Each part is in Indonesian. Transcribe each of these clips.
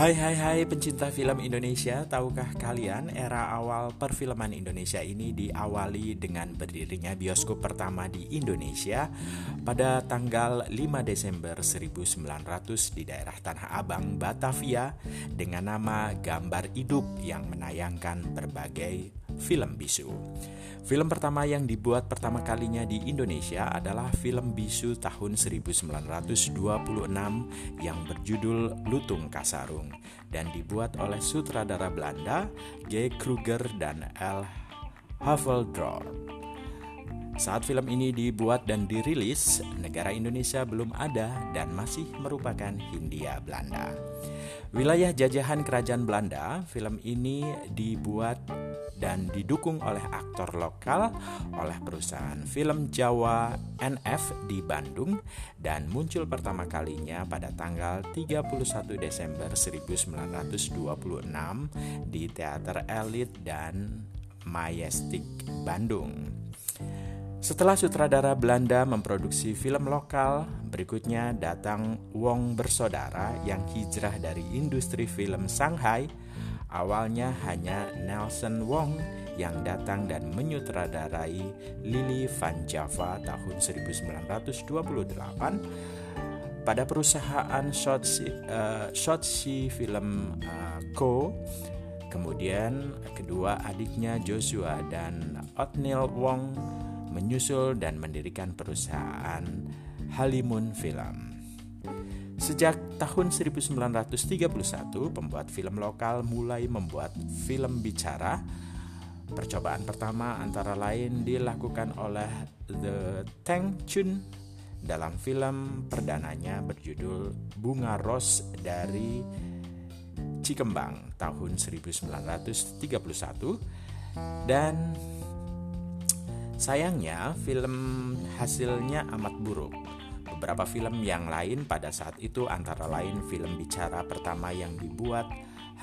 Hai hai hai pencinta film Indonesia, tahukah kalian era awal perfilman Indonesia ini diawali dengan berdirinya bioskop pertama di Indonesia pada tanggal 5 Desember 1900 di daerah Tanah Abang, Batavia dengan nama Gambar Hidup yang menayangkan berbagai film bisu. Film pertama yang dibuat pertama kalinya di Indonesia adalah film bisu tahun 1926 yang berjudul Lutung Kasarung dan dibuat oleh sutradara Belanda G. Kruger dan L. Haveldorp. Saat film ini dibuat dan dirilis, negara Indonesia belum ada dan masih merupakan Hindia Belanda. Wilayah jajahan kerajaan Belanda, film ini dibuat dan didukung oleh aktor lokal oleh perusahaan film Jawa NF di Bandung dan muncul pertama kalinya pada tanggal 31 Desember 1926 di Teater Elit dan Majestic Bandung. Setelah sutradara Belanda memproduksi film lokal, berikutnya datang Wong Bersaudara yang hijrah dari industri film Shanghai. Awalnya hanya Nelson Wong yang datang dan menyutradarai Lily Van Java tahun 1928 pada perusahaan Shotzi, uh, Shotzi Film uh, Co. Kemudian kedua adiknya Joshua dan Othniel Wong menyusul dan mendirikan perusahaan Halimun Film. Sejak tahun 1931, pembuat film lokal mulai membuat film bicara. Percobaan pertama antara lain dilakukan oleh The Tang Chun dalam film perdananya berjudul Bunga Ros dari Cikembang tahun 1931 dan Sayangnya, film hasilnya amat buruk. Beberapa film yang lain pada saat itu antara lain film bicara pertama yang dibuat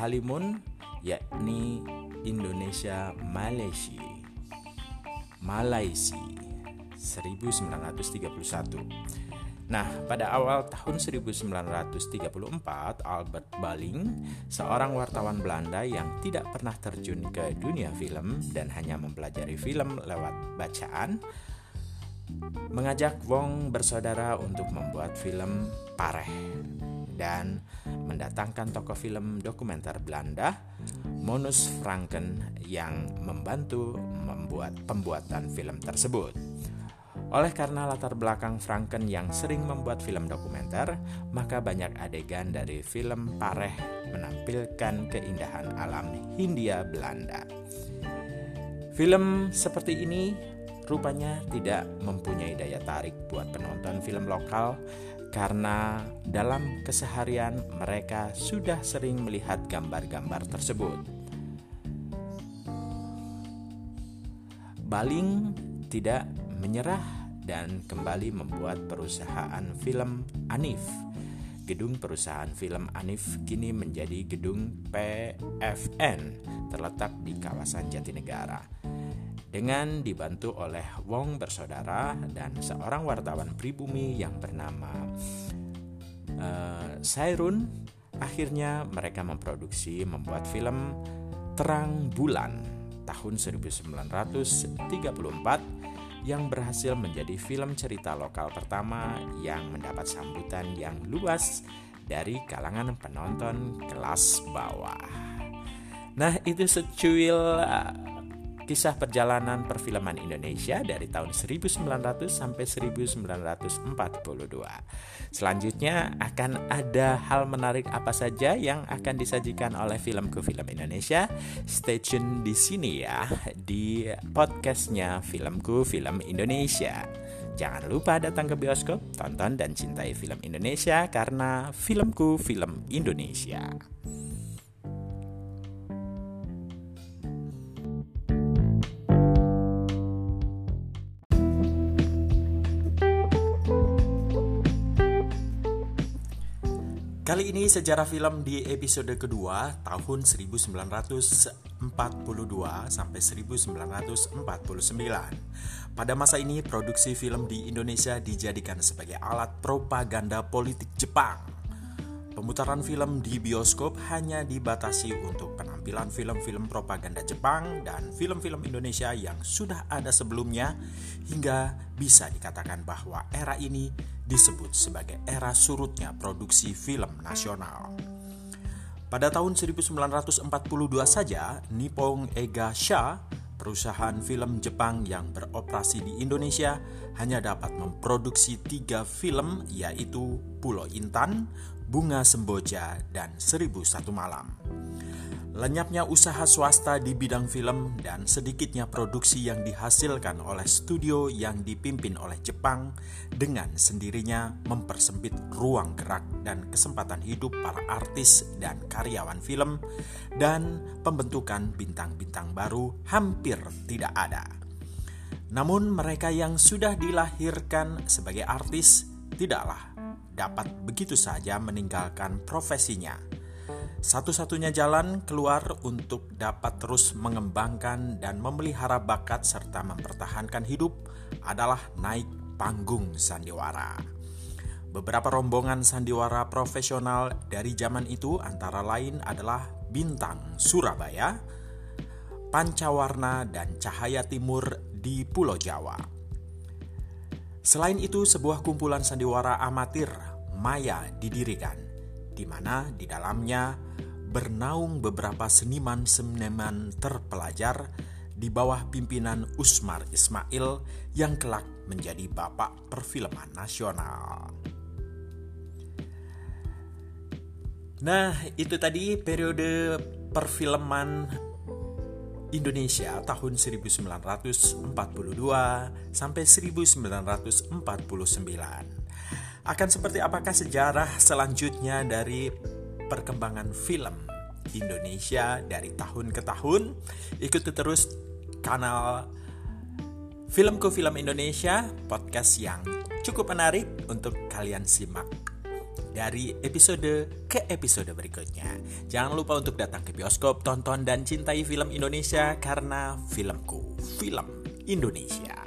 Halimun yakni Indonesia Malaysia. Malaysia 1931 Nah, pada awal tahun 1934, Albert Baling, seorang wartawan Belanda yang tidak pernah terjun ke dunia film dan hanya mempelajari film lewat bacaan, mengajak Wong bersaudara untuk membuat film Pareh dan mendatangkan tokoh film dokumenter Belanda, Monus Franken yang membantu membuat pembuatan film tersebut. Oleh karena latar belakang Franken yang sering membuat film dokumenter, maka banyak adegan dari film Pareh menampilkan keindahan alam Hindia Belanda. Film seperti ini rupanya tidak mempunyai daya tarik buat penonton film lokal karena dalam keseharian mereka sudah sering melihat gambar-gambar tersebut. Baling tidak menyerah dan kembali membuat perusahaan film Anif. Gedung perusahaan film Anif kini menjadi gedung PFN terletak di kawasan Jatinegara. Dengan dibantu oleh Wong bersaudara dan seorang wartawan pribumi yang bernama uh, Sairun, akhirnya mereka memproduksi membuat film Terang Bulan tahun 1934 yang berhasil menjadi film cerita lokal pertama yang mendapat sambutan yang luas dari kalangan penonton kelas bawah. Nah, itu secuil kisah perjalanan perfilman Indonesia dari tahun 1900 sampai 1942. Selanjutnya akan ada hal menarik apa saja yang akan disajikan oleh filmku film Indonesia. Stay tune di sini ya di podcastnya filmku film Indonesia. Jangan lupa datang ke bioskop, tonton dan cintai film Indonesia karena filmku film Indonesia. Kali ini sejarah film di episode kedua tahun 1942 sampai 1949. Pada masa ini produksi film di Indonesia dijadikan sebagai alat propaganda politik Jepang. Pemutaran film di bioskop hanya dibatasi untuk penampilan film-film propaganda Jepang dan film-film Indonesia yang sudah ada sebelumnya hingga bisa dikatakan bahwa era ini disebut sebagai era surutnya produksi film nasional. Pada tahun 1942 saja, Nippon Ega Sha, perusahaan film Jepang yang beroperasi di Indonesia, hanya dapat memproduksi tiga film yaitu Pulau Intan, Bunga Semboja, dan Seribu Satu Malam. Lenyapnya usaha swasta di bidang film dan sedikitnya produksi yang dihasilkan oleh studio yang dipimpin oleh Jepang dengan sendirinya mempersempit ruang gerak dan kesempatan hidup para artis dan karyawan film dan pembentukan bintang-bintang baru hampir tidak ada. Namun mereka yang sudah dilahirkan sebagai artis tidaklah dapat begitu saja meninggalkan profesinya. Satu-satunya jalan keluar untuk dapat terus mengembangkan dan memelihara bakat serta mempertahankan hidup adalah naik panggung sandiwara. Beberapa rombongan sandiwara profesional dari zaman itu antara lain adalah Bintang Surabaya, Pancawarna dan Cahaya Timur di Pulau Jawa. Selain itu, sebuah kumpulan sandiwara amatir Maya didirikan, di mana di dalamnya bernaung beberapa seniman-seniman terpelajar di bawah pimpinan Usmar Ismail yang kelak menjadi bapak perfilman nasional. Nah, itu tadi periode perfilman Indonesia tahun 1942 sampai 1949. Akan seperti apakah sejarah selanjutnya dari perkembangan film Indonesia dari tahun ke tahun? Ikuti terus kanal Filmku Film Indonesia, podcast yang cukup menarik untuk kalian simak dari episode ke episode berikutnya. Jangan lupa untuk datang ke bioskop, tonton dan cintai film Indonesia karena filmku, film Indonesia.